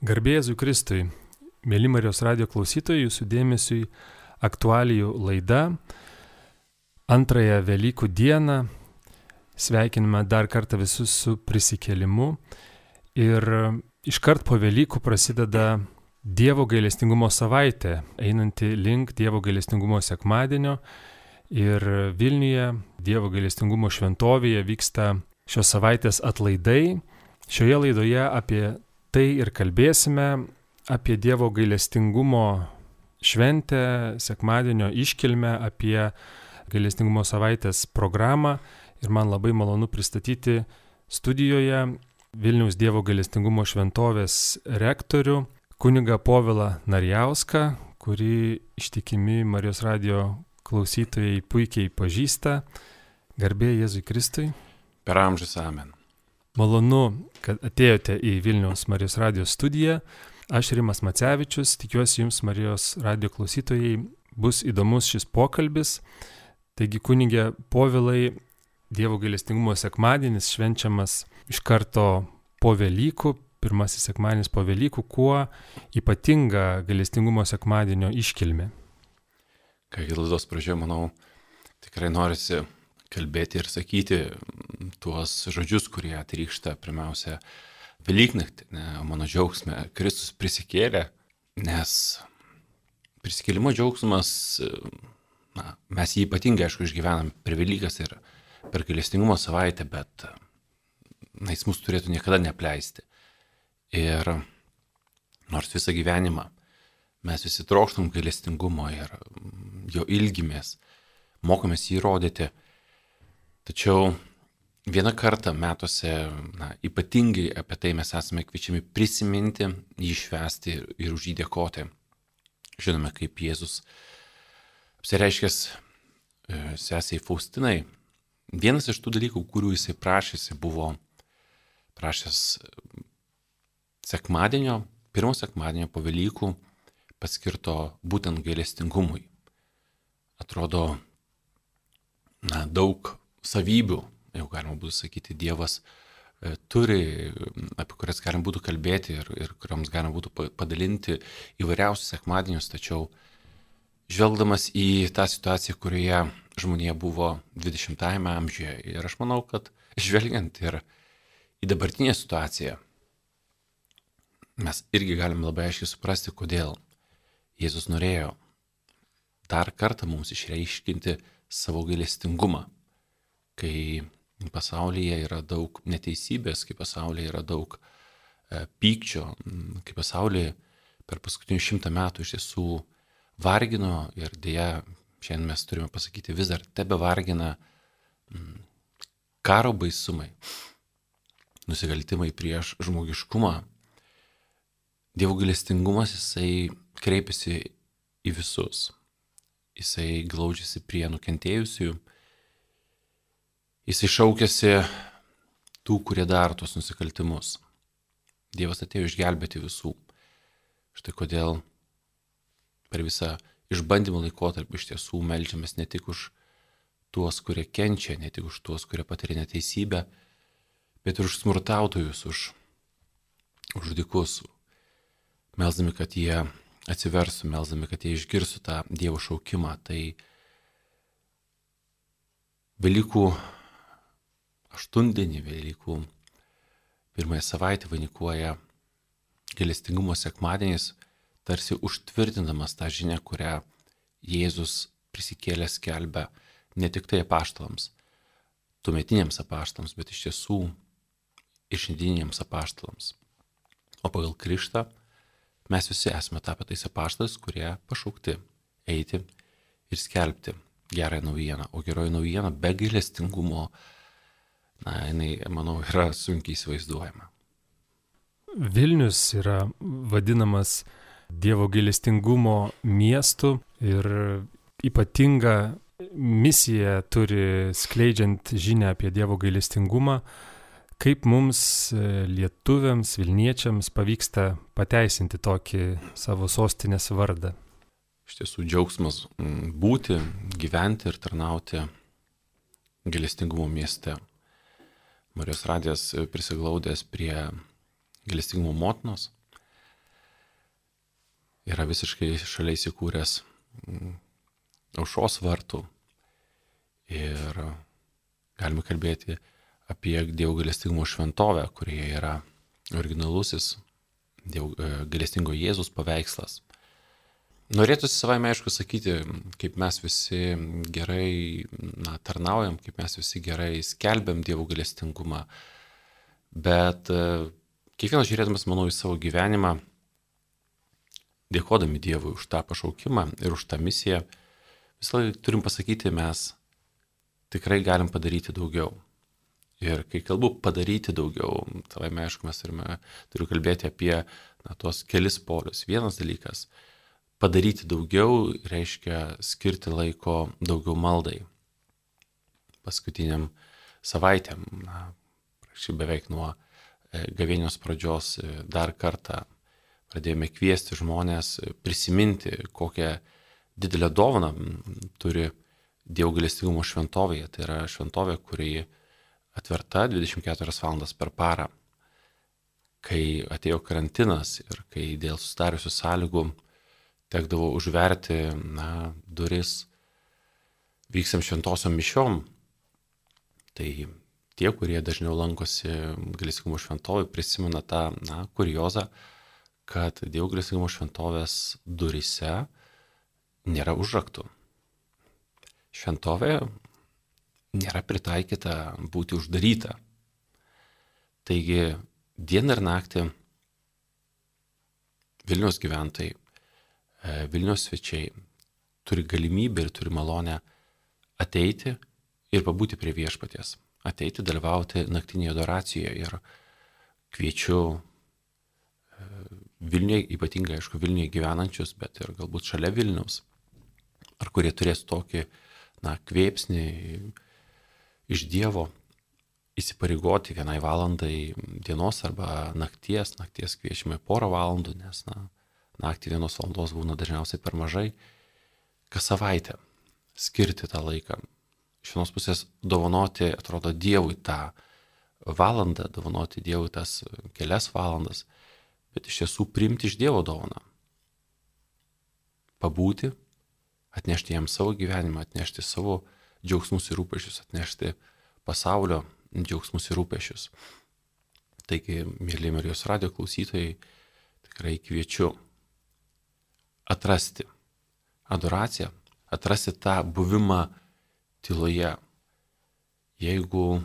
Garbėjai Kristui, mėly Marijos radio klausytojai, jūsų dėmesiui aktualijų laida. Antrąją Velykų dieną sveikiname dar kartą visus su prisikėlimu. Ir iškart po Velykų prasideda Dievo gailestingumo savaitė, einanti link Dievo gailestingumo sekmadienio. Ir Vilniuje, Dievo gailestingumo šventovėje vyksta šios savaitės atlaidai. Šioje laidoje apie Tai ir kalbėsime apie Dievo gailestingumo šventę, sekmadienio iškilmę, apie gailestingumo savaitės programą ir man labai malonu pristatyti studijoje Vilniaus Dievo gailestingumo šventovės rektorių kuniga Povilą Narjauską, kurį ištikimi Marijos radio klausytojai puikiai pažįsta. Garbė Jėzui Kristui. Per amžius amen. Malonu, kad atėjote į Vilniaus Marijos radijos studiją. Aš Rimas Macevičius, tikiuosi jums Marijos radio klausytojai bus įdomus šis pokalbis. Taigi kunigė Povilai, Dievo gailestingumo sekmadienis švenčiamas iš karto po Velykų, pirmasis sekmadienis po Velykų, kuo ypatinga gailestingumo sekmadienio iškilmė. Kai laidos pradžioje, manau, tikrai norisi kalbėti ir sakyti tuos žodžius, kurie atrykšta pirmiausia Velyknaktį, mano džiaugsme, Kristus prisikėlė, nes prisikėlimo džiaugsmas, na, mes jį ypatingai, aišku, išgyvenam per Velykas ir per gailestingumo savaitę, bet na, jis mūsų turėtų niekada nepleisti. Ir nors visą gyvenimą mes visi trokštam gailestingumo ir jo ilgimės, mokomės jį rodyti, Tačiau vieną kartą metuose, na, ypatingai apie tai mes esame kviečiami prisiminti, jį švesti ir, už jį dėkoti. Žinome, kaip Jėzus apsireiškęs e, sesiai Faustinai, vienas iš tų dalykų, kurių jisai prašėsi, buvo prašęs sekmadienio, pirmo sekmadienio po Velykų paskirto būtent gailestingumui. Atrodo, na, daug savybių, jau galima būtų sakyti, Dievas e, turi, apie kurias galima būtų kalbėti ir, ir kuriams galima būtų padalinti įvairiausius sekmadienius, tačiau žvelgdamas į tą situaciją, kurioje žmonija buvo 20-ame amžiuje ir aš manau, kad žvelgiant ir į dabartinę situaciją, mes irgi galim labai aiškiai suprasti, kodėl Jėzus norėjo dar kartą mums išreiškinti savo gailestingumą kai pasaulyje yra daug neteisybės, kai pasaulyje yra daug e, pykčio, kai pasaulyje per paskutinius šimtą metų iš tiesų vargino ir dėja, šiandien mes turime pasakyti, vis dar tebe vargina karo baisumai, nusikaltimai prieš žmogiškumą. Dievo galestingumas jisai kreipiasi į visus. Jisai glaudžiasi prie nukentėjusiųjų, Jis iššaukėsi tų, kurie daro tos nusikaltimus. Dievas atėjo išgelbėti visų. Štai kodėl per visą išbandymo laikotarpį iš tiesų melžiamės ne tik už tuos, kurie kenčia, ne tik už tuos, kurie patiria neteisybę, bet ir už smurtautojus, už, už dikus. Melzdami, kad jie atsiversų, melzdami, kad jie išgirstų tą Dievo šaukimą. Tai Velykų aštuntdienį Velykų pirmąją savaitę vainikuoja galestingumo sekmadienis, tarsi užtvirtindamas tą žinią, kurią Jėzus prisikėlęs skelbia ne tik tai apaštalams, tuometiniams apaštalams, bet iš tiesų ir šiandieniniams apaštalams. O pagal Kristą mes visi esame tapę tais apaštalais, kurie pašaukti eiti ir skelbti gerąją naujieną. O geroji naujiena be gailestingumo na, jinai, manau, yra sunkiai įsivaizduojama. Vilnius yra vadinamas Dievo gailestingumo miestu ir ypatinga misija turi skleidžiant žinę apie Dievo gailestingumą, kaip mums lietuviams, Vilniečiams pavyksta pateisinti tokį savo sostinės vardą. Iš tiesų džiaugsmas būti, gyventi ir tarnauti gailestingumo mieste. Marijos radijas prisiglaudęs prie galestingumo motinos, yra visiškai šalia įsikūręs mm, aušos vartų. Ir galime kalbėti apie Dievo galestingumo šventovę, kurioje yra originalusis Dievo e, galestingo Jėzus paveikslas. Norėtųsi savai aišku sakyti, kaip mes visi gerai na, tarnaujam, kaip mes visi gerai skelbiam Dievo galestingumą, bet e, kiekvienas žiūrėdamas, manau, į savo gyvenimą, dėkodami Dievui už tą pašaukimą ir už tą misiją, visą laiką turim pasakyti, mes tikrai galim padaryti daugiau. Ir kai kalbu padaryti daugiau, tavai aišku, mes turime, turiu kalbėti apie na, tuos kelis polius. Vienas dalykas - padaryti daugiau reiškia skirti laiko daugiau maldai. Paskutiniam savaitėm, na, prašy beveik nuo e, gavėnios pradžios e, dar kartą pradėjome kviesti žmonės prisiminti, kokią didelę dovaną turi Dievo galestingumo šventovėje. Tai yra šventovė, kurioje atverta 24 valandas per parą. Kai atėjo karantinas ir kai dėl sustariusių sąlygų tekdavo užverti na, duris vyksiam šventosiom mišiom, tai tie, kurie dažniau lankosi Galėsingumo šventovė, prisimena tą na, kuriozą, kad Dievo Galėsingumo šventovės durise nėra užraktų. Šventovė nėra pritaikyta būti uždaryta. Taigi dieną ir naktį Vilnius gyventojai, Vilnius svečiai turi galimybę ir turi malonę ateiti ir pabūti prie viešpaties, ateiti, dalyvauti naktinėje adoracijoje ir kviečiu e, Vilniuje, ypatingai, aišku, Vilniuje gyvenančius, bet ir galbūt šalia Vilnius, ar kurie turės tokį, na, kvėpsnį, iš Dievo įsipareigoti vienai valandai dienos arba nakties, nakties kviečiame porą valandų, nes na, naktį vienos valandos būna dažniausiai per mažai, kas savaitę skirti tą laiką. Iš vienos pusės dovanoti, atrodo, Dievui tą valandą, dovanoti Dievui tas kelias valandas, bet iš tiesų priimti iš Dievo dovaną. Pabūti, atnešti jam savo gyvenimą, atnešti savo džiaugsmus ir rūpešius, atnešti pasaulio džiaugsmus ir rūpešius. Taigi, mėly Marijos radio klausytojai, tikrai kviečiu atrasti adoraciją, atrasti tą buvimą tyloje. Jeigu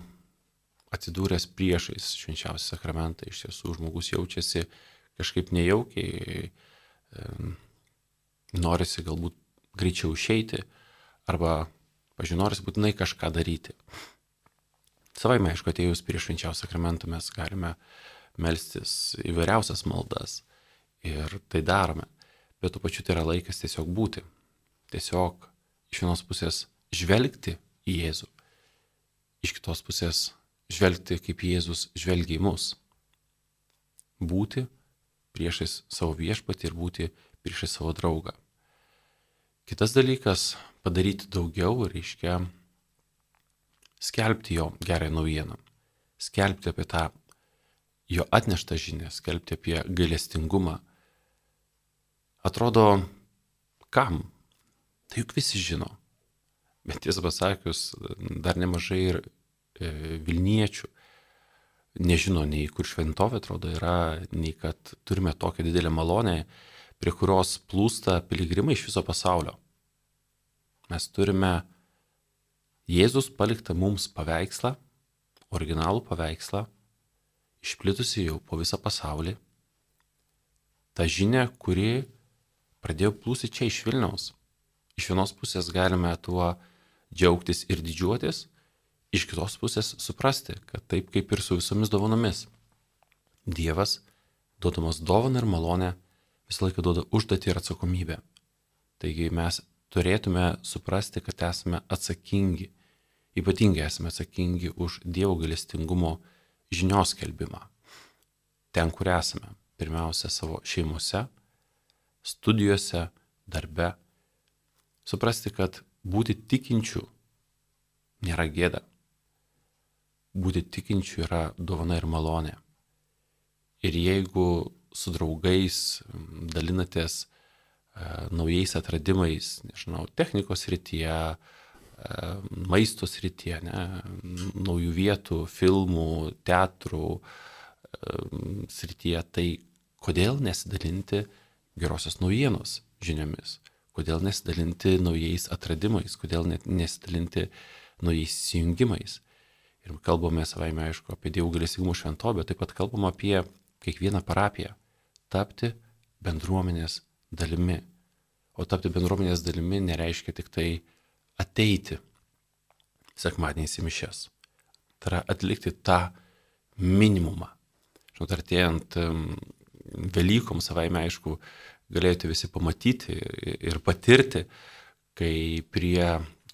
atsidūręs priešais švenčiausią sakramentą, iš tiesų žmogus jaučiasi kažkaip nejaukiai, norisi galbūt greičiau išeiti arba pažinoris būtinai kažką daryti. Savai, aišku, atėjus prie švenčiausio sakramento mes galime melstis įvairiausias maldas ir tai darome, bet tuo pačiu tai yra laikas tiesiog būti. Tiesiog iš vienos pusės žvelgti į Jėzų, iš kitos pusės žvelgti, kaip Jėzus žvelgia į mus. Būti priešais savo viešpatį ir būti priešais savo draugą. Kitas dalykas padaryti daugiau reiškia skelbti jo gerąją naujieną, skelbti apie tą jo atneštą žinią, skelbti apie gailestingumą. Atrodo, kam? Tai juk visi žino. Bet tiesą pasakius, dar nemažai ir e, Vilniečių nežino nei kur šventovė atrodo yra, nei kad turime tokią didelę malonę, prie kurios plūsta piligrimai iš viso pasaulio. Mes turime Jėzus paliktą mums paveikslą, originalų paveikslą, išplitusi jau po visą pasaulį. Ta žinia, kuri pradėjo plūsti čia iš Vilniaus. Iš vienos pusės galime tuo džiaugtis ir didžiuotis, iš kitos pusės suprasti, kad taip kaip ir su visomis dovanomis. Dievas, duodamas dovaną ir malonę, visą laiką duoda užduotį ir atsakomybę. Taigi mes turėtume suprasti, kad esame atsakingi, ypatingai esame atsakingi už Dievo galestingumo žinios kelbimą. Ten, kur esame, pirmiausia savo šeimose, studijose, darbe. Suprasti, kad būti tikinčių nėra gėda. Būti tikinčių yra dovana ir malonė. Ir jeigu su draugais dalinatės naujais atradimais, nežinau, technikos rytyje, maisto srityje, ne, naujų vietų, filmų, teatrų srityje, tai kodėl nesidalinti gerosios naujienos žiniomis, kodėl nesidalinti naujais atradimais, kodėl nesidalinti naujais įsijungimais. Ir kalbame savaime, aišku, apie Dievo galėsingumų šventovę, taip pat kalbam apie kiekvieną parapiją. Tapti bendruomenės dalimi. O tapti bendruomenės dalimi nereiškia tik tai ateiti sekmadieniais į mišes. Tai yra atlikti tą minimumą. Žinot, artėjant Velykom savaime aišku, galėjote visi pamatyti ir patirti, kai prie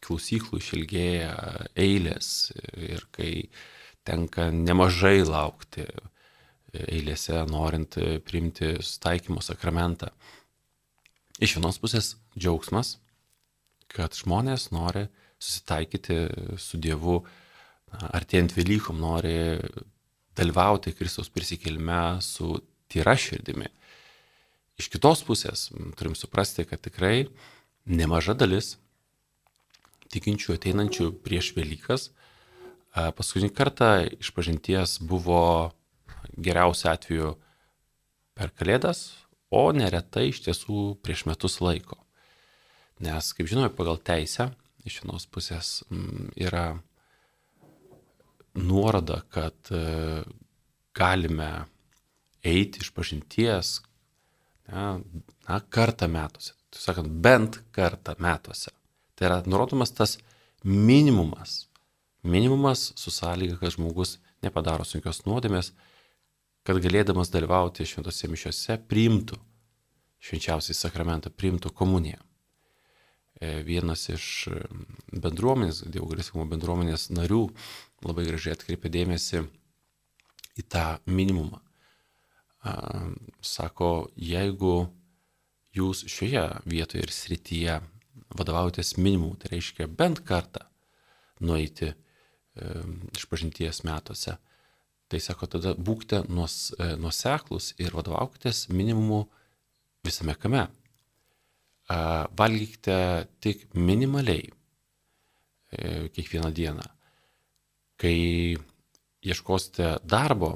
klausyklų išilgėja eilės ir kai tenka nemažai laukti eilėse, norint priimti staikymo sakramentą. Iš vienos pusės džiaugsmas, kad žmonės nori susitaikyti su Dievu, artėjant Velykom, nori dalyvauti Kristaus prisikėlime su tyra širdimi. Iš kitos pusės turim suprasti, kad tikrai nemaža dalis tikinčių ateinančių prieš Velykas paskutinį kartą iš pažinties buvo geriausiu atveju per Kalėdas, o neretai iš tiesų prieš metus laiko. Nes, kaip žinome, pagal teisę iš vienos pusės yra nuoroda, kad e, galime eiti iš pažinties na, na, kartą metuose. Tai sakant, bent kartą metuose. Tai yra nurodomas tas minimumas. Minimumas su sąlyga, kad žmogus nepadaro sunkios nuodėmės, kad galėdamas dalyvauti šventose mišiose priimtų švenčiausiai sakramentą, priimtų komuniją. E, vienas iš bendruomenės, Dievo galėsimo bendruomenės narių labai gražiai atkreipė dėmesį į tą minimumą sako, jeigu jūs šioje vietoje ir srityje vadovaujatės minimumu, tai reiškia bent kartą nueiti iš pažinties metuose, tai sako, tada būkite nuos, e, nuoseklus ir vadovaukitės minimumu visame kame. Valgykite tik minimaliai e, kiekvieną dieną. Kai ieškosite darbo,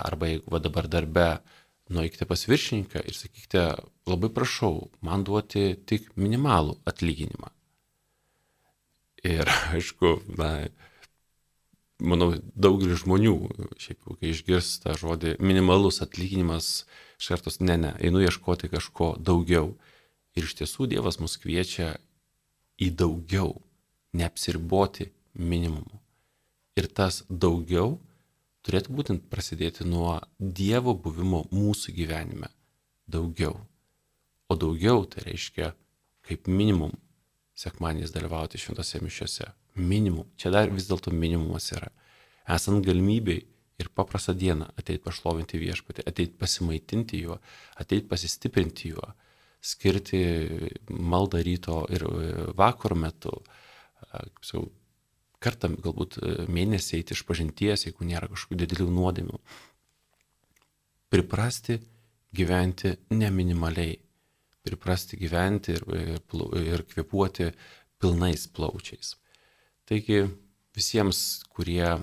arba jeigu va dabar darbe nueikite pas viršininką ir sakykite, labai prašau, man duoti tik minimalų atlyginimą. Ir aišku, na, manau, daugelis žmonių, šiaip kai išgirsta žodį minimalus atlyginimas, iš kartos, ne, ne, einu ieškoti kažko daugiau. Ir iš tiesų Dievas mus kviečia į daugiau, neapsiriboti minimumu. Ir tas daugiau turėtų būtent prasidėti nuo Dievo buvimo mūsų gyvenime. Daugiau. O daugiau tai reiškia kaip minimum sekmanės dalyvauti šventose mišiose. Minimum. Čia dar vis dėlto minimumas yra. Esant galimybei ir paprastą dieną ateit pašlovinti viešpatį, ateit pasimaitinti juo, ateit pasistiprinti juo, skirti maldą ryto ir vakaro metu, kaip sakau, kartą galbūt e, mėnesį eiti iš pažinties, jeigu nėra kažkokių didelių nuodėmių. Priprasti gyventi neminimaliai. Priprasti gyventi ir, ir, ir kvepuoti pilnais plaučiais. Taigi visiems, kurie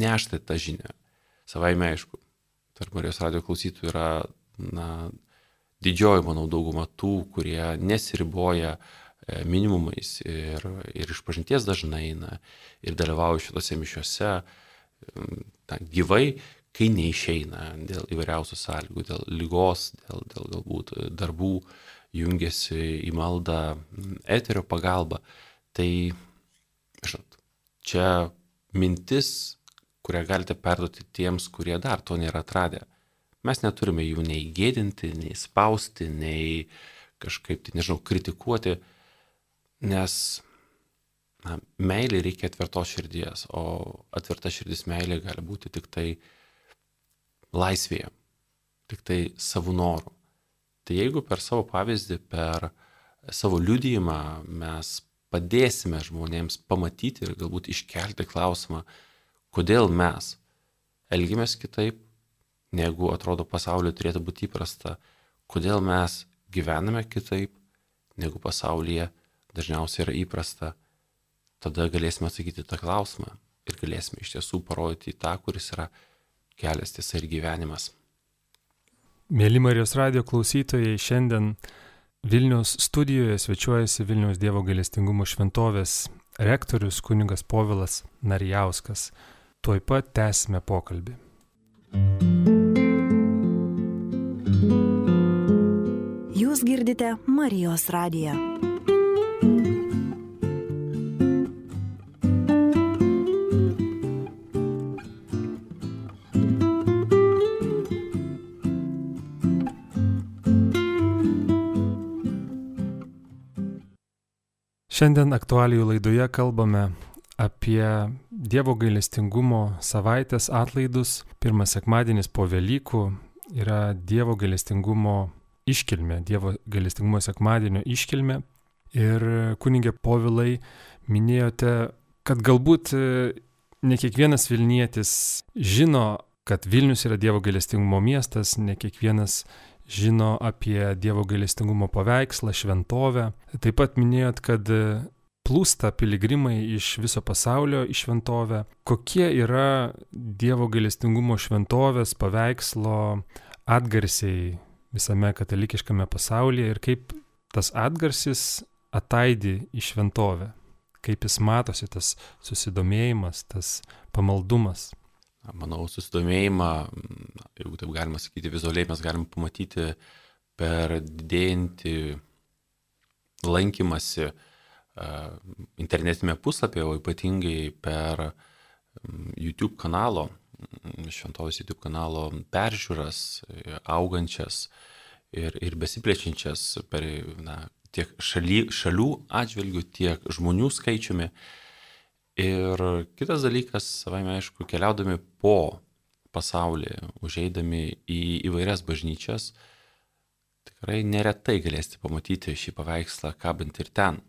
neštai tą žinią, savaime aišku, tarp Marijos radio klausytojų yra, na, didžioji, manau, dauguma tų, kurie nesiriboja uh, E, minimumais ir, ir iš pažinties dažnai eina ir dalyvauja šitose mišiuose na, gyvai, kai neišeina dėl įvairiausių sąlygų, dėl lygos, dėl, dėl galbūt darbų, jungiasi į maldą eterio pagalba. Tai, žinot, čia mintis, kurią galite perduoti tiems, kurie dar to nėra atradę. Mes neturime jų nei gėdinti, nei spausti, nei kažkaip, tai, nežinau, kritikuoti Nes na, meilė reikia atvertos širdies, o atverta širdis meilė gali būti tik tai laisvėje, tik tai savo norų. Tai jeigu per savo pavyzdį, per savo liudijimą mes padėsime žmonėms pamatyti ir galbūt iškelti klausimą, kodėl mes elgiamės kitaip, negu atrodo pasaulio turėtų būti įprasta, kodėl mes gyvename kitaip, negu pasaulyje dažniausiai yra įprasta, tada galėsime atsakyti tą klausimą ir galėsime iš tiesų parodyti tą, kuris yra kelias tiesa ir gyvenimas. Mėly Marijos radio klausytojai, šiandien Vilnius studijoje svečiuojasi Vilnius Dievo gailestingumo šventovės rektorius kuningas Povilas Narijauskas. Tuoj pat tęsime pokalbį. Jūs girdite Marijos radiją. Šiandien aktualijų laidoje kalbame apie Dievo gailestingumo savaitės atlaidus. Pirmas sekmadienis po Velykų yra Dievo gailestingumo iškilmė, Dievo gailestingumo sekmadienio iškilmė. Ir kunigė Povilai minėjote, kad galbūt ne kiekvienas Vilnietis žino, kad Vilnius yra Dievo gailestingumo miestas, ne kiekvienas žino apie Dievo gailestingumo paveikslą, šventovę. Taip pat minėjot, kad plūsta piligrimai iš viso pasaulio į šventovę. Kokie yra Dievo gailestingumo šventovės paveikslo atgarsiai visame katalikiškame pasaulyje ir kaip tas atgarsis ataidi į šventovę, kaip jis matosi tas susidomėjimas, tas pamaldumas. Manau, susidomėjimą, jeigu taip galima sakyti, vizualiai mes galim pamatyti per didėjantį lankymasi internetinėme puslapyje, o ypatingai per YouTube kanalo, šventovės YouTube kanalo peržiūras, augančias ir, ir besiplečiančias per na, tiek šaly, šalių atžvilgių, tiek žmonių skaičiumi. Ir kitas dalykas, savaime aišku, keliaudami po pasaulį, užeidami į įvairias bažnyčias, tikrai neretai galėsite pamatyti šį paveikslą kabant ir ten.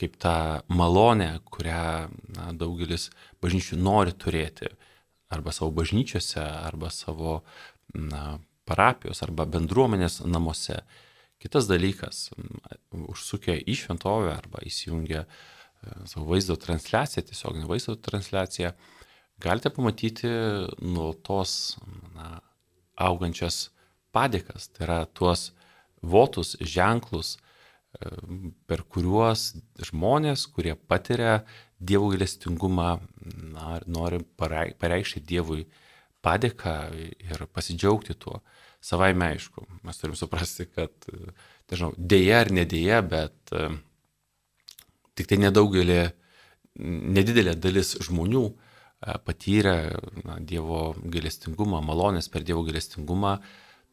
Kaip tą malonę, kurią na, daugelis bažnyčių nori turėti, arba savo bažnyčiose, arba savo na, parapijos, arba bendruomenės namuose. Kitas dalykas, užsukę į šventovę arba įsijungę uh, savo vaizdo transliaciją, tiesioginę vaizdo transliaciją, galite pamatyti nuolatos na, augančias padėkas, tai yra tuos votus, ženklus, e, per kuriuos žmonės, kurie patiria Dievo gailestingumą, nori pareikšti Dievui padėką ir pasidžiaugti tuo. Savai aišku, mes turim suprasti, kad, nežinau, dėja ar nedėja, bet uh, Tik tai nedaugelį, nedidelė dalis žmonių e, patyrė na, Dievo gailestingumą, malonės per Dievo gailestingumą,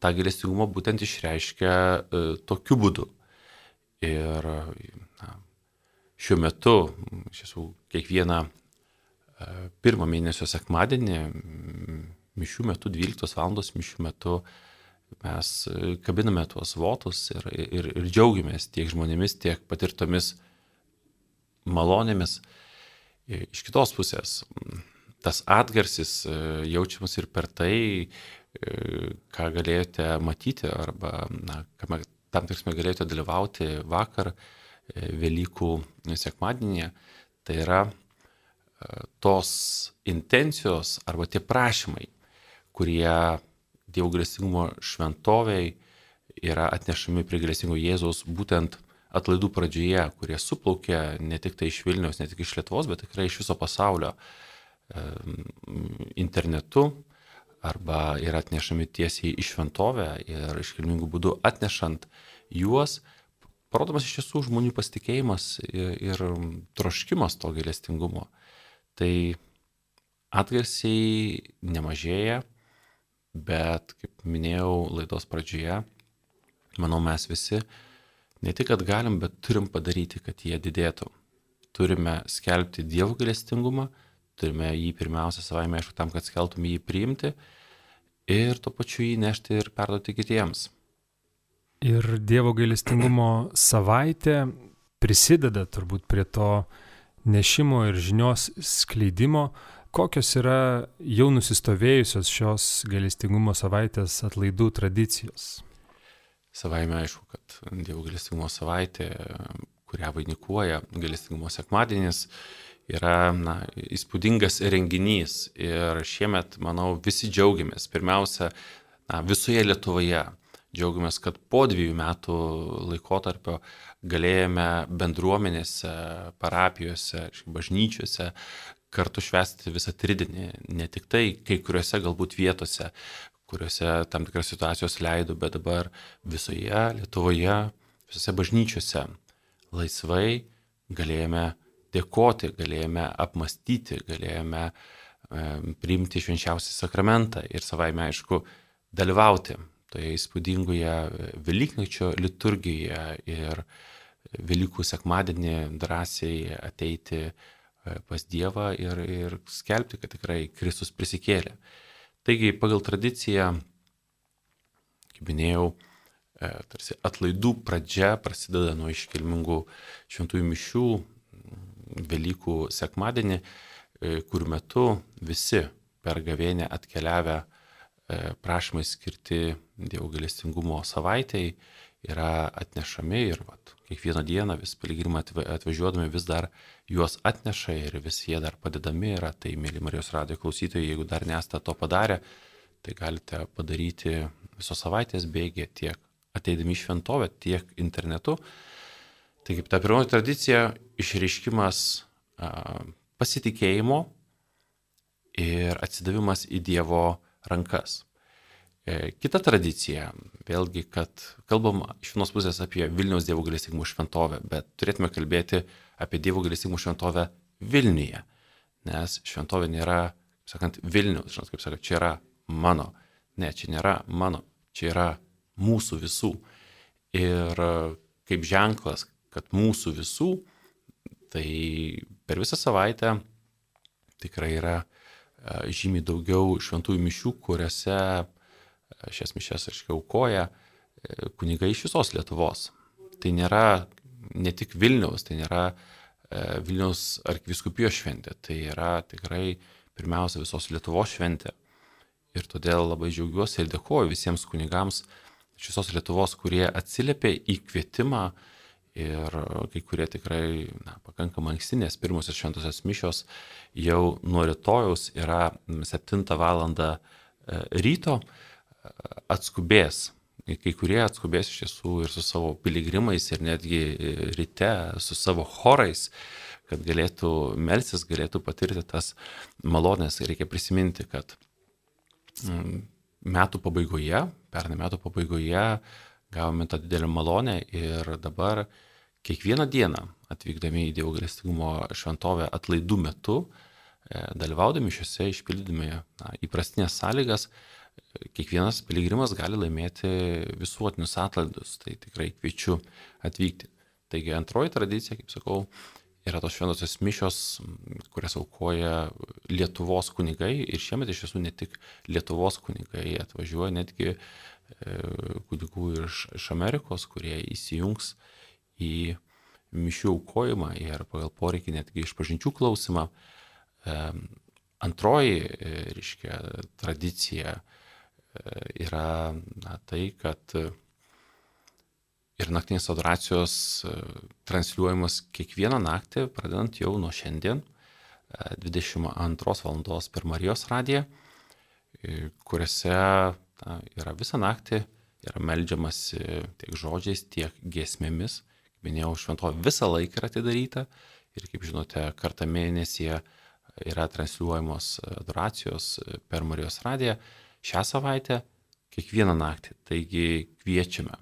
tą gailestingumą būtent išreiškia e, tokiu būdu. Ir na, šiuo metu, iš tiesų, kiekvieną e, pirmą mėnesio sekmadienį, mišių metu, 12 val. mišių metu, mes kabiname tuos votus ir, ir, ir džiaugiamės tiek žmonėmis, tiek patirtomis malonėmis. E, iš kitos pusės, tas atgarsis e, jaučiamas ir per tai, e, ką galėjote matyti arba na, tam tiksme galėjote dalyvauti vakar Velykų sekmadienėje. Tai yra tos intencijos arba tie prašymai, kurie Dievo grėsingumo šventoviai yra atnešami prie grėsingo Jėzaus būtent atlaidų pradžioje, kurie suplaukė ne tik tai iš Vilniaus, ne tik iš Lietuvos, bet tikrai iš viso pasaulio internetu arba yra atnešami tiesiai į šventovę ir iškilmingų būdų atnešant juos, parodomas iš tiesų žmonių pasitikėjimas ir, ir troškimas to gailestingumo. Tai atgarsiai nemažėja, bet, kaip minėjau laidos pradžioje, manau mes visi ne tik, kad galim, bet turim padaryti, kad jie didėtų. Turime skelbti Dievo galestingumą, turime jį pirmiausia savaime aišku tam, kad skeltum jį priimti ir tuo pačiu jį nešti ir perduoti kitiems. Ir Dievo gailestingumo savaitė prisideda turbūt prie to nešimo ir žinios skleidimo, kokios yra jau nusistovėjusios šios gailestingumo savaitės atlaidų tradicijos. Savaime aišku, kad Dievo galestingumo savaitė, kurią vainikuoja galestingumo sekmadienis, yra na, įspūdingas renginys. Ir šiemet, manau, visi džiaugiamės. Pirmiausia, na, visoje Lietuvoje džiaugiamės, kad po dviejų metų laikotarpio galėjome bendruomenėse, parapijose, bažnyčiose kartu švęsti visą tridinį. Ne tik tai kai kuriuose galbūt vietose, kuriuose tam tikras situacijos leido, bet dabar visoje Lietuvoje, visose bažnyčiose laisvai galėjome dėkoti, galėjome apmastyti, galėjome e, priimti švenčiausią sakramentą ir savaime aišku dalyvauti toje įspūdingoje Velyknakčio liturgijoje ir Velykų sekmadienį drąsiai ateiti e, pas Dievą ir, ir skelbti, kad tikrai Kristus prisikėlė. Taigi, pagal tradiciją, kaip minėjau, e, tarsi atlaidų pradžia prasideda nuo iškilmingų šventųjų mišių Velykų sekmadienį, e, kur metu visi per gavėnę atkeliavę E, prašymai skirti Dievo galestingumo savaitėjai yra atnešami ir vat, kiekvieną dieną vis piligrimai atvažiuodami vis dar juos atneša ir vis jie dar padedami yra. Tai, mėly Marijos radijo klausytojai, jeigu dar nesate to padarę, tai galite padaryti visos savaitės bėgė tiek ateidami į šventovę, tiek internetu. Tai kaip ta pirmoji tradicija - išreiškimas pasitikėjimo ir atsidavimas į Dievo rankas. E, kita tradicija, vėlgi, kad kalbam iš vienos pusės apie Vilniaus Dievo galestingumų šventovę, bet turėtume kalbėti apie Dievo galestingumų šventovę Vilniuje, nes šventovė nėra, sakant, Vilnius, žinot, kaip sakant, čia yra mano. Ne, čia nėra mano, čia yra mūsų visų. Ir kaip ženklas, kad mūsų visų, tai per visą savaitę tikrai yra E, žymiai daugiau šventųjų mišių, kuriuose e, šias mišes, aiškiai, aukoja e, kunigai iš visos Lietuvos. Tai nėra ne tik Vilniaus, tai nėra Vilniaus arkiviskupijos šventė, tai yra tikrai pirmiausia visos Lietuvos šventė. Ir todėl labai džiaugiuosi ir dėkoju visiems kunigams iš visos Lietuvos, kurie atsiliepė į kvietimą Ir kai kurie tikrai na, pakankamai anksti, nes pirmosios šventosios mišios jau nuo rytojaus yra 7 val. E, ryto e, atskubės. Kai kurie atskubės iš tiesų ir su savo piligrimais, ir netgi ryte su savo chorais, kad galėtų melsis, galėtų patirti tas malonės. Reikia prisiminti, kad mm, metų pabaigoje, pernai metų pabaigoje, gavome tą didelę malonę ir dabar kiekvieną dieną atvykdami į Dievo galestingumo šventovę atlaidų metu, e, dalyvaudami šiuose išpildydami na, įprastinės sąlygas, kiekvienas piligrimas gali laimėti visuotinius atlaidus. Tai tikrai kviečiu atvykti. Taigi antroji tradicija, kaip sakau, yra tos šventosios mišios, kurias aukoja Lietuvos kunigai ir šiemet iš tiesų ne tik Lietuvos kunigai atvažiuoja, netgi E, kunigų iš, iš Amerikos, kurie įsijungs į mišių aukojimą ir pagal poreikį netgi iš pažinčių klausimą. E, antroji, e, reiškia, tradicija yra na, tai, kad ir naktinės adoracijos transliuojamos kiekvieną naktį, pradedant jau nuo šiandien, 22 val. per Marijos radiją, kuriuose na, yra visą naktį, yra melžiamasi tiek žodžiais, tiek giesmėmis. Kaip minėjau, šventovė visą laiką yra atidaryta ir, kaip žinote, kartą mėnesyje yra transliuojamos adoracijos per Marijos radiją. Šią savaitę kiekvieną naktį. Taigi kviečiame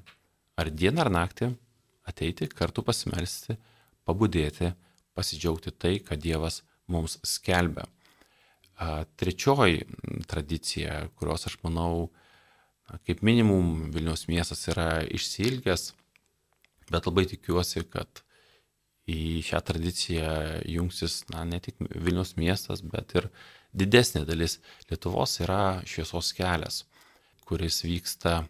ar dieną ar naktį ateiti kartu pasimelsti, pabudėti, pasidžiaugti tai, kad Dievas mums skelbia. Trečioji tradicija, kurios aš manau Kaip minimum Vilniaus miestas yra išsilgęs, bet labai tikiuosi, kad į šią tradiciją jungsis na, ne tik Vilniaus miestas, bet ir didesnė dalis Lietuvos yra šviesos kelias, kuris vyksta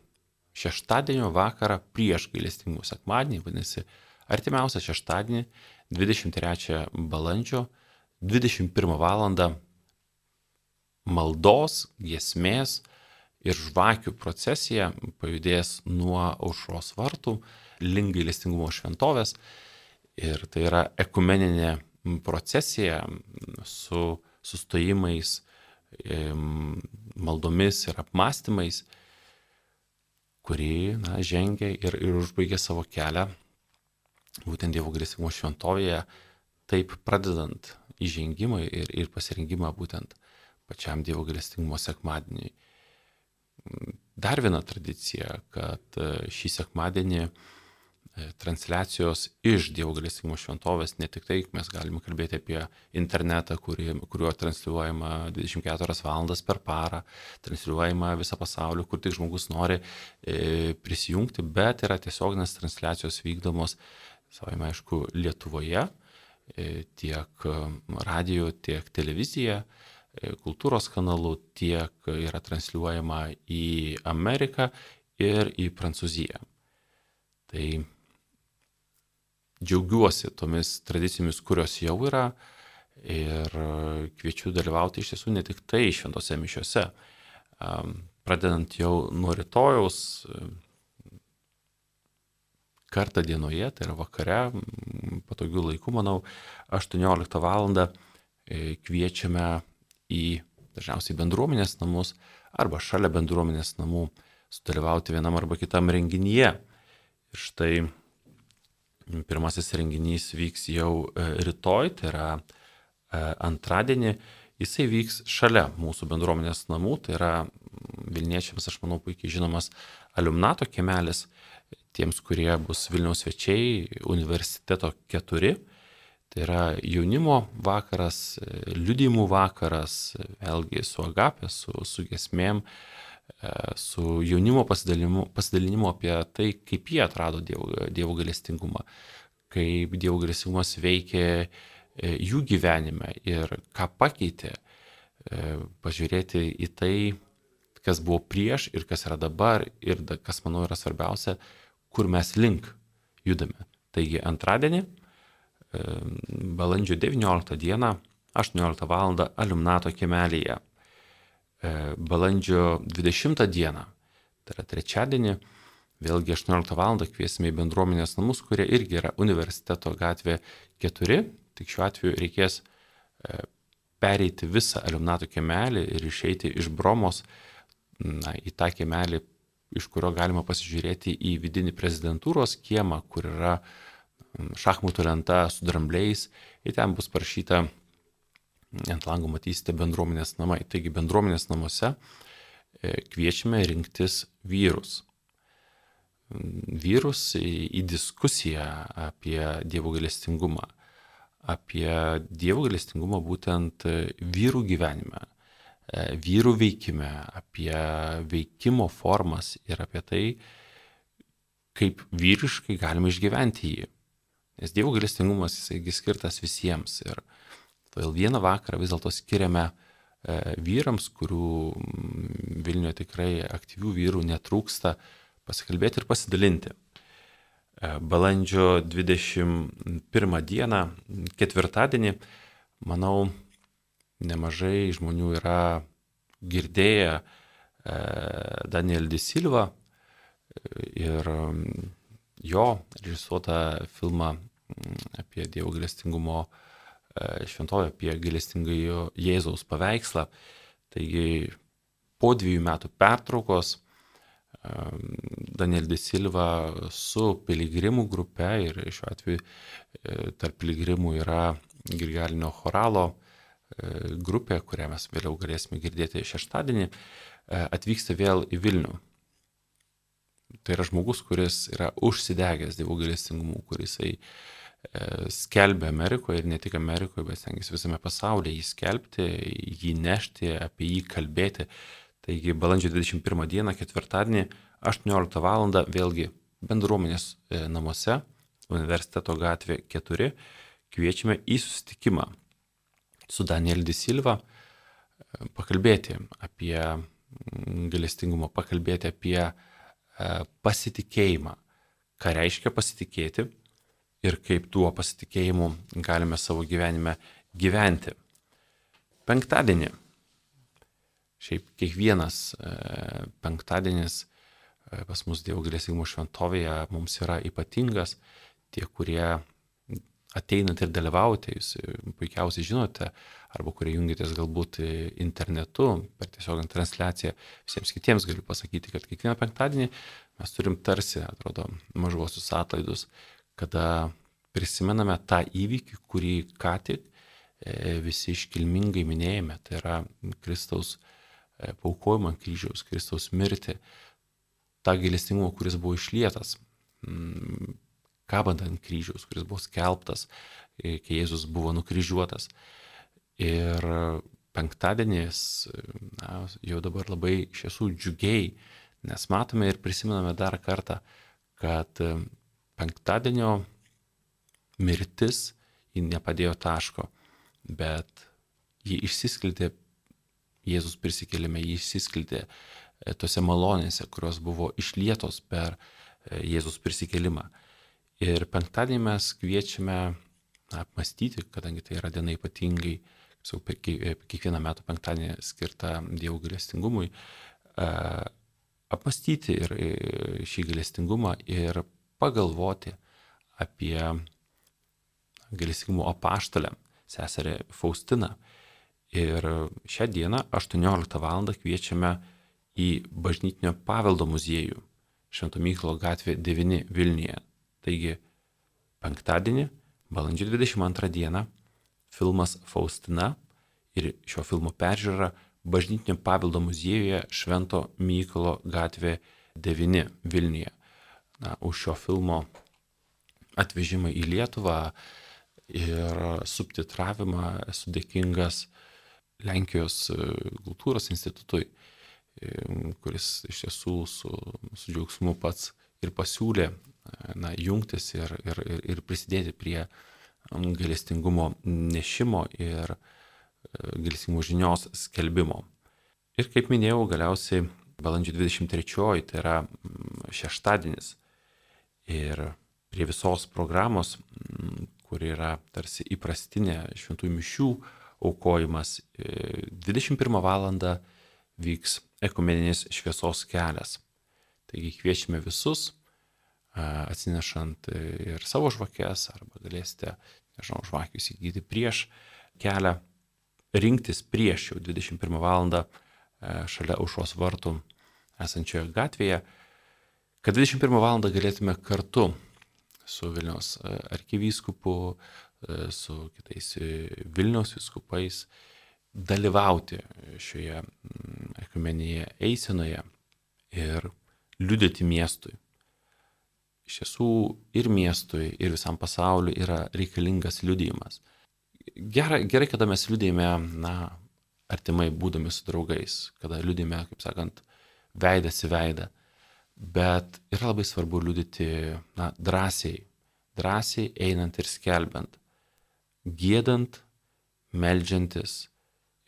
šeštadienio vakarą prieš gailestingų sekmadienį, vadinasi, artimiausią šeštadienį, 23 balandžio, 21 val. maldos, giesmės, ir žvakių procesija pajudės nuo aušros vartų link gailestingumo šventovės. Ir tai yra ekumeninė procesija su sustojimais, maldomis ir apmąstymais, kuri na, žengia ir, ir užbaigia savo kelią būtent Dievo gailestingumo šventovėje, taip pradedant įžengimą ir, ir pasirinkimą būtent pačiam Dievo gailestingumo sekmadieniui. Dar viena tradicija, kad e, šį sekmadienį e, transliacijos iš Dievo galestingumo šventovės, ne tik tai mes galime kalbėti apie internetą, kuri, kuriuo transliuojama 24 valandas per parą, transliuojama visą pasaulį, kur tik žmogus nori e, prisijungti, bet yra tiesioginės transliacijos vykdomos, savai aišku, Lietuvoje, e, tiek radio, tiek televizija. E, kultūros kanalų, tiek yra transliuojama į Ameriką ir į Prancūziją. Tai džiaugiuosi tomis tradicijomis, kurios jau yra ir kviečiu dalyvauti iš tiesų ne tik tai šventose mišiose. Pradedant jau nuo rytojaus, kartą dienoje, tai yra vakare, patogių laikų, manau, 18 val. kviečiame į dažniausiai bendruomenės namus arba šalia bendruomenės namų sudalyvauti vienam arba kitam renginyje. Ir štai pirmasis renginys vyks jau e, rytoj, tai yra e, antradienį. Jisai vyks šalia mūsų bendruomenės namų, tai yra Vilniečiams, aš manau, puikiai žinomas Aliumnato kiemelis, tiems, kurie bus Vilniaus svečiai, universiteto keturi. Tai yra jaunimo vakaras, liudymų vakaras, vėlgi su agapė, su, su gesmėm, e, su jaunimo pasidalinimu, pasidalinimu apie tai, kaip jie atrado Dievo, dievo galestingumą, kaip Dievo galestingumas veikė e, jų gyvenime ir ką pakeitė, e, pažiūrėti į tai, kas buvo prieš ir kas yra dabar ir kas, manau, yra svarbiausia, kur mes link judame. Taigi antradienį balandžio 19 dieną 18 val. Aliumnato kiemelėje. Balandžio 20 dieną, tai yra trečiadienį, vėlgi 18 val. kviesime į bendruomenės namus, kurie irgi yra universiteto gatvė 4, tik šiuo atveju reikės e, pereiti visą Aliumnato kiemelį ir išeiti iš Bromos na, į tą kiemelį, iš kurio galima pasižiūrėti į vidinį prezidentūros kiemą, kur yra šachmatų lenta su drambliais ir ten bus parašyta, ant lango matysite bendruomenės namai. Taigi bendruomenės namuose e, kviečiame rinktis vyrus. Vyrus į, diskusiją apie Dievo galestingumą. Apie Dievo galestingumą būtent vyrų gyvenime, e, vyrų veikime, apie veikimo formas ir apie tai, kaip vyriškai galima išgyventi jį. Nes Dievo galestingumas jisai skirtas visiems. Ir todėl vieną vakarą vis dėlto skiriame e, vyrams, kurių mm, Vilniuje tikrai aktyvių vyrų netrūksta, pasikalbėti ir pasidalinti. E, balandžio 21 dieną, ketvirtadienį, manau, nemažai žmonių yra girdėję e, Daniel Disilva ir mm, jo režisuotą filmą apie Dievo galestingumo e, šventovę, apie galestingąjį Jėzaus paveikslą. Taigi po dviejų metų pertraukos e, Daniel de Silva su piligrimų grupe ir šiuo atveju e, tarp piligrimų yra Grigalinio choralo grupė, kurią mes vėliau galėsime girdėti šeštadienį, atvyksta vėl į Vilnių. Tai yra žmogus, kuris yra užsidegęs dievų galestingumu, kuris jisai E, skelbia Amerikoje ir ne tik Amerikoje, bet stengiasi visame pasaulyje jį skelbti, jį nešti, apie jį kalbėti. Taigi balandžio 21 dieną, ketvirtadienį, 18 val. vėlgi bendruomenės e, namuose, universiteto gatvė 4, kviečiame į susitikimą su Daniel Disilva, e, pakalbėti apie galestingumą, pakalbėti apie pasitikėjimą. Ką reiškia pasitikėti? Ir kaip tuo pasitikėjimu galime savo gyvenime gyventi. Penktadienį Šiaip kiekvienas e, penktadienis e, pas mus Dievo galėsimo šventovėje mums yra ypatingas. Tie, kurie ateinat ir dalyvaujate, jūs puikiausiai žinote, arba kurie jungitės galbūt internetu per tiesiog transliaciją, visiems kitiems galiu pasakyti, kad kiekvieną penktadienį mes turim tarsi, atrodo, mažuosius atlaidus, kada prisimename tą įvykį, kurį ką tik e, visi iškilmingai minėjome, tai yra Kristaus e, paukojimą kryžiaus, Kristaus mirtį, tą gailestingumą, kuris buvo išlietas kabant ant kryžiaus, kuris buvo skelbtas, e, kai Jėzus buvo nukryžiuotas. Ir penktadienis na, jau dabar labai iš tiesų džiugiai, nes matome ir prisimename dar kartą, kad penktadienio mirtis ji nepadėjo taško, bet ji išsiskleidė, Jėzus prisikėlėme, ji išsiskleidė e, tose malonėse, kurios buvo išlietos per Jėzus prisikėlimą. Ir penktadienį mes kviečiame na, apmastyti, kadangi tai yra diena ypatingai, sau, kiekvieną metų penktadienį skirta Dievo galestingumui, apmastyti ir e, šį galestingumą ir pagalvoti apie galestingumo apaštalę, seserę Faustiną. Ir šią dieną 18 val. kviečiame į bažnytinio paveldo muziejų Švento Myklo gatvė 9 Vilniuje. Taigi, penktadienį, balandžio 22 dieną, filmas Faustina ir šio filmo peržiūra Bažnytinio paveldo muziejuje Švento Mykolo gatvė 9 Vilniuje. Na, už šio filmo atvežimą į Lietuvą ir subtitravimą esu dėkingas Lenkijos kultūros institutui, kuris iš tiesų su, su džiaugsmu pats ir pasiūlė na, jungtis ir, ir, ir, ir prisidėti prie um, gailestingumo nešimo ir e, gailestingumo žinios skelbimo. Ir kaip minėjau, galiausiai balandžio 23, tai yra šeštadienis. Ir prie visos programos, mm, kur yra tarsi įprastinė šventųjų mišių aukojimas, 21 e, val. vyks ekumeninis šviesos kelias. Taigi kviečiame visus atsinešant ir savo žvakės, arba galėsite, nežinau, žvakių įsigyti prieš kelią, rinktis prieš jau 21 val. šalia aušos vartų esančioje gatvėje, kad 21 val. galėtume kartu su Vilniaus arkivyskupu, su kitais Vilniaus viskupais dalyvauti šioje ekumenėje eisenoje ir liudyti miestui iš tiesų ir miestui, ir visam pasauliu yra reikalingas liudijimas. Gerai, gerai kada mes liudijame, na, artimai būdami su draugais, kada liudijame, kaip sakant, veidas į veidą. Bet yra labai svarbu liudyti, na, drąsiai, drąsiai einant ir skelbiant, gėdant, melžiantis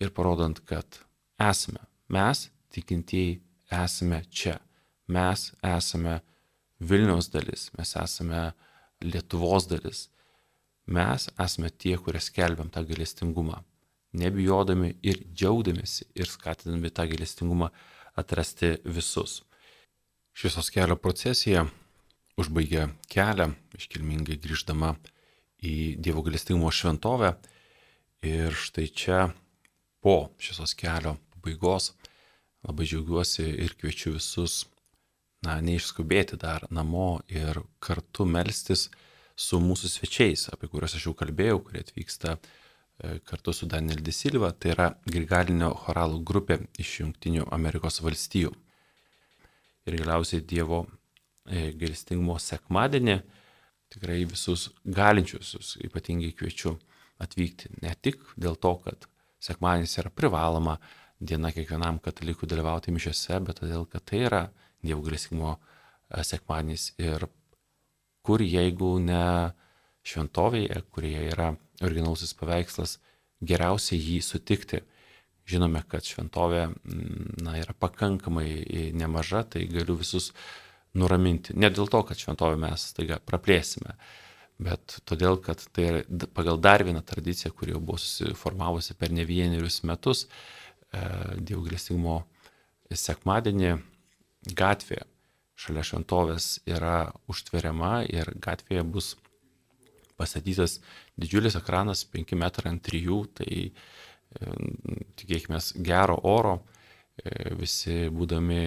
ir parodant, kad esame, mes, tikintieji, esame čia, mes esame Vilniaus dalis, mes esame Lietuvos dalis. Mes esame tie, kurie skelbiam tą galestingumą, nebijodami ir džiaugdamėsi ir skatindami tą galestingumą atrasti visus. Šviesos kelio procesija užbaigia kelią, iškilmingai grįždama į Dievo galestingumo šventovę. Ir štai čia po šviesos kelio pabaigos labai džiaugiuosi ir kviečiu visus na, neišskubėti dar namo ir kartu melstis su mūsų svečiais, apie kuriuos aš jau kalbėjau, kurie atvyksta e, kartu su Daniel Disilva, tai yra Grigalinio choralų grupė iš Junktinių Amerikos valstijų. Ir galiausiai Dievo e, gailestingumo sekmadienį tikrai visus galinčiusius ypatingai kviečiu atvykti. Ne tik dėl to, kad sekmadienis yra privaloma diena kiekvienam katalikui dalyvauti mišiose, bet todėl, kad tai yra Dievo galėsimo e, sekmadienis ir kur jeigu ne šventovėje, kurioje yra originalusis paveikslas, geriausia jį sutikti. Žinome, kad šventovė na, yra pakankamai nemaža, tai galiu visus nuraminti. Ne dėl to, kad šventovę mes taiga praplėsime, bet todėl, kad tai yra pagal dar vieną tradiciją, kuri jau buvo susiformavusi per ne vienerius metus, Dievo galestingumo sekmadienį gatvė šalia šventovės yra užtveriama ir gatvėje bus pastatytas didžiulis ekranas 5 metrai ant 3, tai tikėkime gero oro, e, visi būdami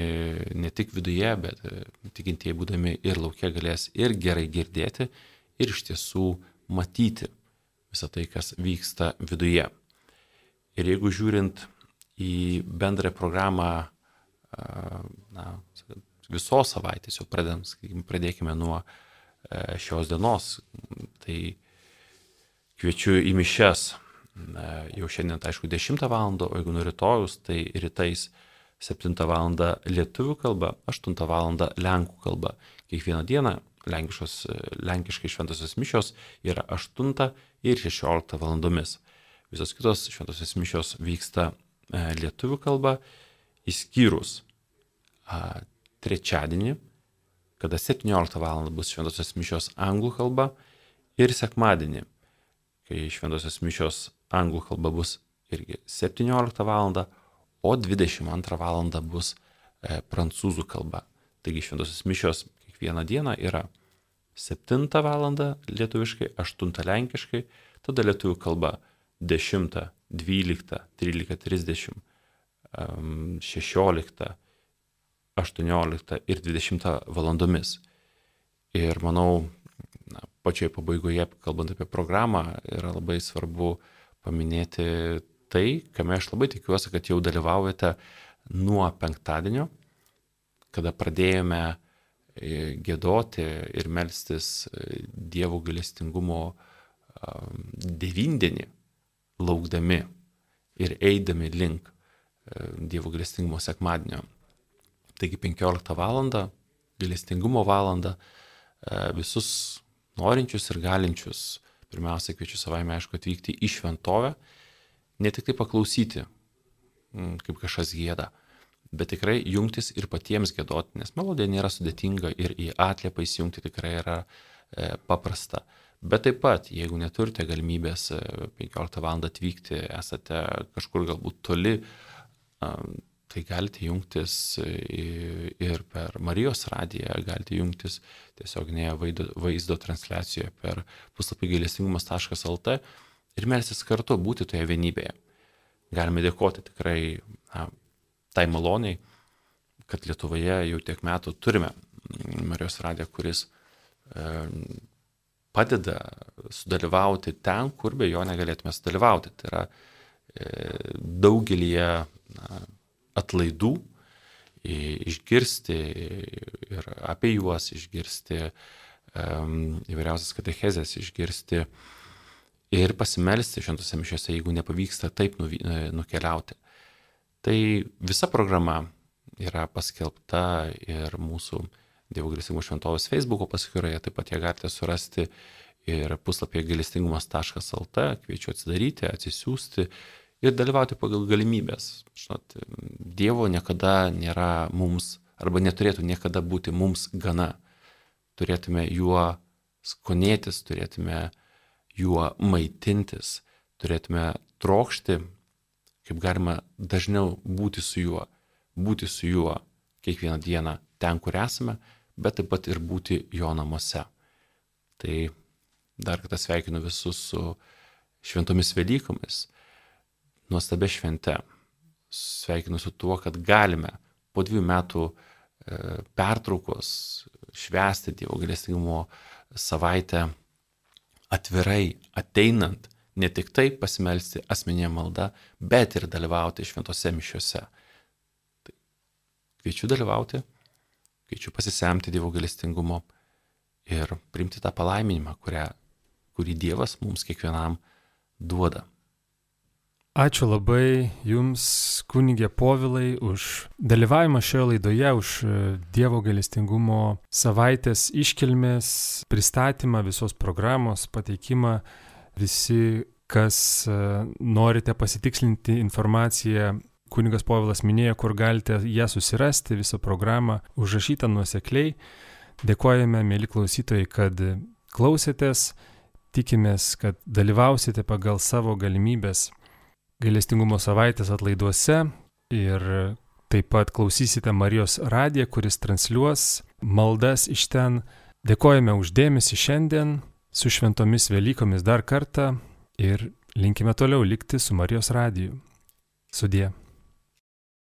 ne tik viduje, bet e, tikintieji būdami ir laukia galės ir gerai girdėti, ir iš tiesų matyti visą tai, kas vyksta viduje. Ir jeigu žiūrint į bendrą programą na, visos savaitės, jau pradėm, pradėkime nuo e, šios dienos, tai kviečiu į mišes jau šiandien, tai aišku, 10 val. o jeigu nuo rytojus, tai rytais 7 val. lietuvių kalba, 8 val. lenkų kalba. Kiekvieną dieną lenkiškai šventosios mišios yra 8 ir 16 valandomis. Visos kitos šventosios mišios vyksta e, lietuvių kalba, išskyrus a, trečiadienį, kada 17 val. bus šventosios mišios anglų kalba ir sekmadienį, kai šventosios mišios anglų kalba bus irgi 17 val. o 22 val. bus e, prancūzų kalba. Taigi šventosios mišios kiekvieną dieną yra 7 val. lietuviškai, 8 lenkiškai, tada lietuvių kalba 10, 12, 13.30, 16, 18 ir 20 valandomis. Ir manau, na, pačioje pabaigoje, kalbant apie programą, yra labai svarbu paminėti tai, kame aš labai tikiuosi, kad jau dalyvaujate nuo penktadienio, kada pradėjome e, gėdoti ir melstis e, Dievo galestingumo devindienį, laukdami ir eidami link e, Dievo galestingumo sekmadienio. Taigi 15 val. galestingumo valandą visus norinčius ir galinčius pirmiausia kviečiu savaime aišku atvykti į šventovę, ne tik tai paklausyti, mm, kaip kažkas gėda, bet tikrai jungtis ir patiems gėdoti, nes melodija nėra sudėtinga ir į atliepą įsijungti tikrai yra e, paprasta. Bet taip pat, jeigu neturite galimybės 15 e, val. atvykti, esate kažkur galbūt toli, tai galite jungtis ir per Marijos radiją, galite jungtis tiesioginėje vaizdo, vaizdo transliacijoje per puslapį gailestingumas.lt ir melsis kartu būti toje vienybėje. Galime dėkoti tikrai na, tai maloniai, kad Lietuvoje jau tiek metų turime Marijos radiją, kuris e, padeda sudalyvauti ten, kur be jo negalėtume sudalyvauti. Tai yra e, daugelį na, atlaidų, išgirsti ir apie juos išgirsti, įvairiausias katechezės išgirsti ir pasimelsti šventose mišiose, jeigu nepavyksta taip nukeliauti. Tai visa programa yra paskelbta ir mūsų Dievo galestingumo šventovės Facebook'o paskyroje, taip pat ją galite surasti ir puslapyje galestingumas.lt, kviečiu atsidaryti, atsisiųsti ir dalyvauti pagal galimybės. Žinot, Dievo niekada nėra mums, arba neturėtų niekada būti mums gana. Turėtume juo skonėtis, turėtume juo maitintis, turėtume trokšti, kaip galima dažniau būti su juo, būti su juo kiekvieną dieną ten, kur esame, bet taip pat ir būti jo namuose. Tai dar kartą sveikinu visus su šventomis Velykomis nuostabia švente. Sveikinu su tuo, kad galime po dviejų metų e, pertraukos švęsti Dievo galestingumo savaitę atvirai, ateinant, ne tik tai pasimelsti asmeninė malda, bet ir dalyvauti šventose mišiuose. Tai kviečiu dalyvauti, kviečiu pasisemti Dievo galestingumo ir priimti tą palaiminimą, kurią, kurį Dievas mums kiekvienam duoda. Ačiū labai Jums, kunigė Povilai, už dalyvavimą šioje laidoje, už e, Dievo galestingumo savaitės iškilmės pristatymą, visos programos pateikimą. Visi, kas e, norite pasitikslinti informaciją, kunigas Povilas minėjo, kur galite ją susirasti, visą programą užrašytą nuosekliai. Dėkojame, mėly klausytojai, kad klausėtės, tikimės, kad dalyvausite pagal savo galimybės gailestingumo savaitės atlaiduose ir taip pat klausysite Marijos radiją, kuris transliuos maldas iš ten. Dėkojame uždėmesi šiandien su šventomis Velykomis dar kartą ir linkime toliau likti su Marijos radiju. Sudie.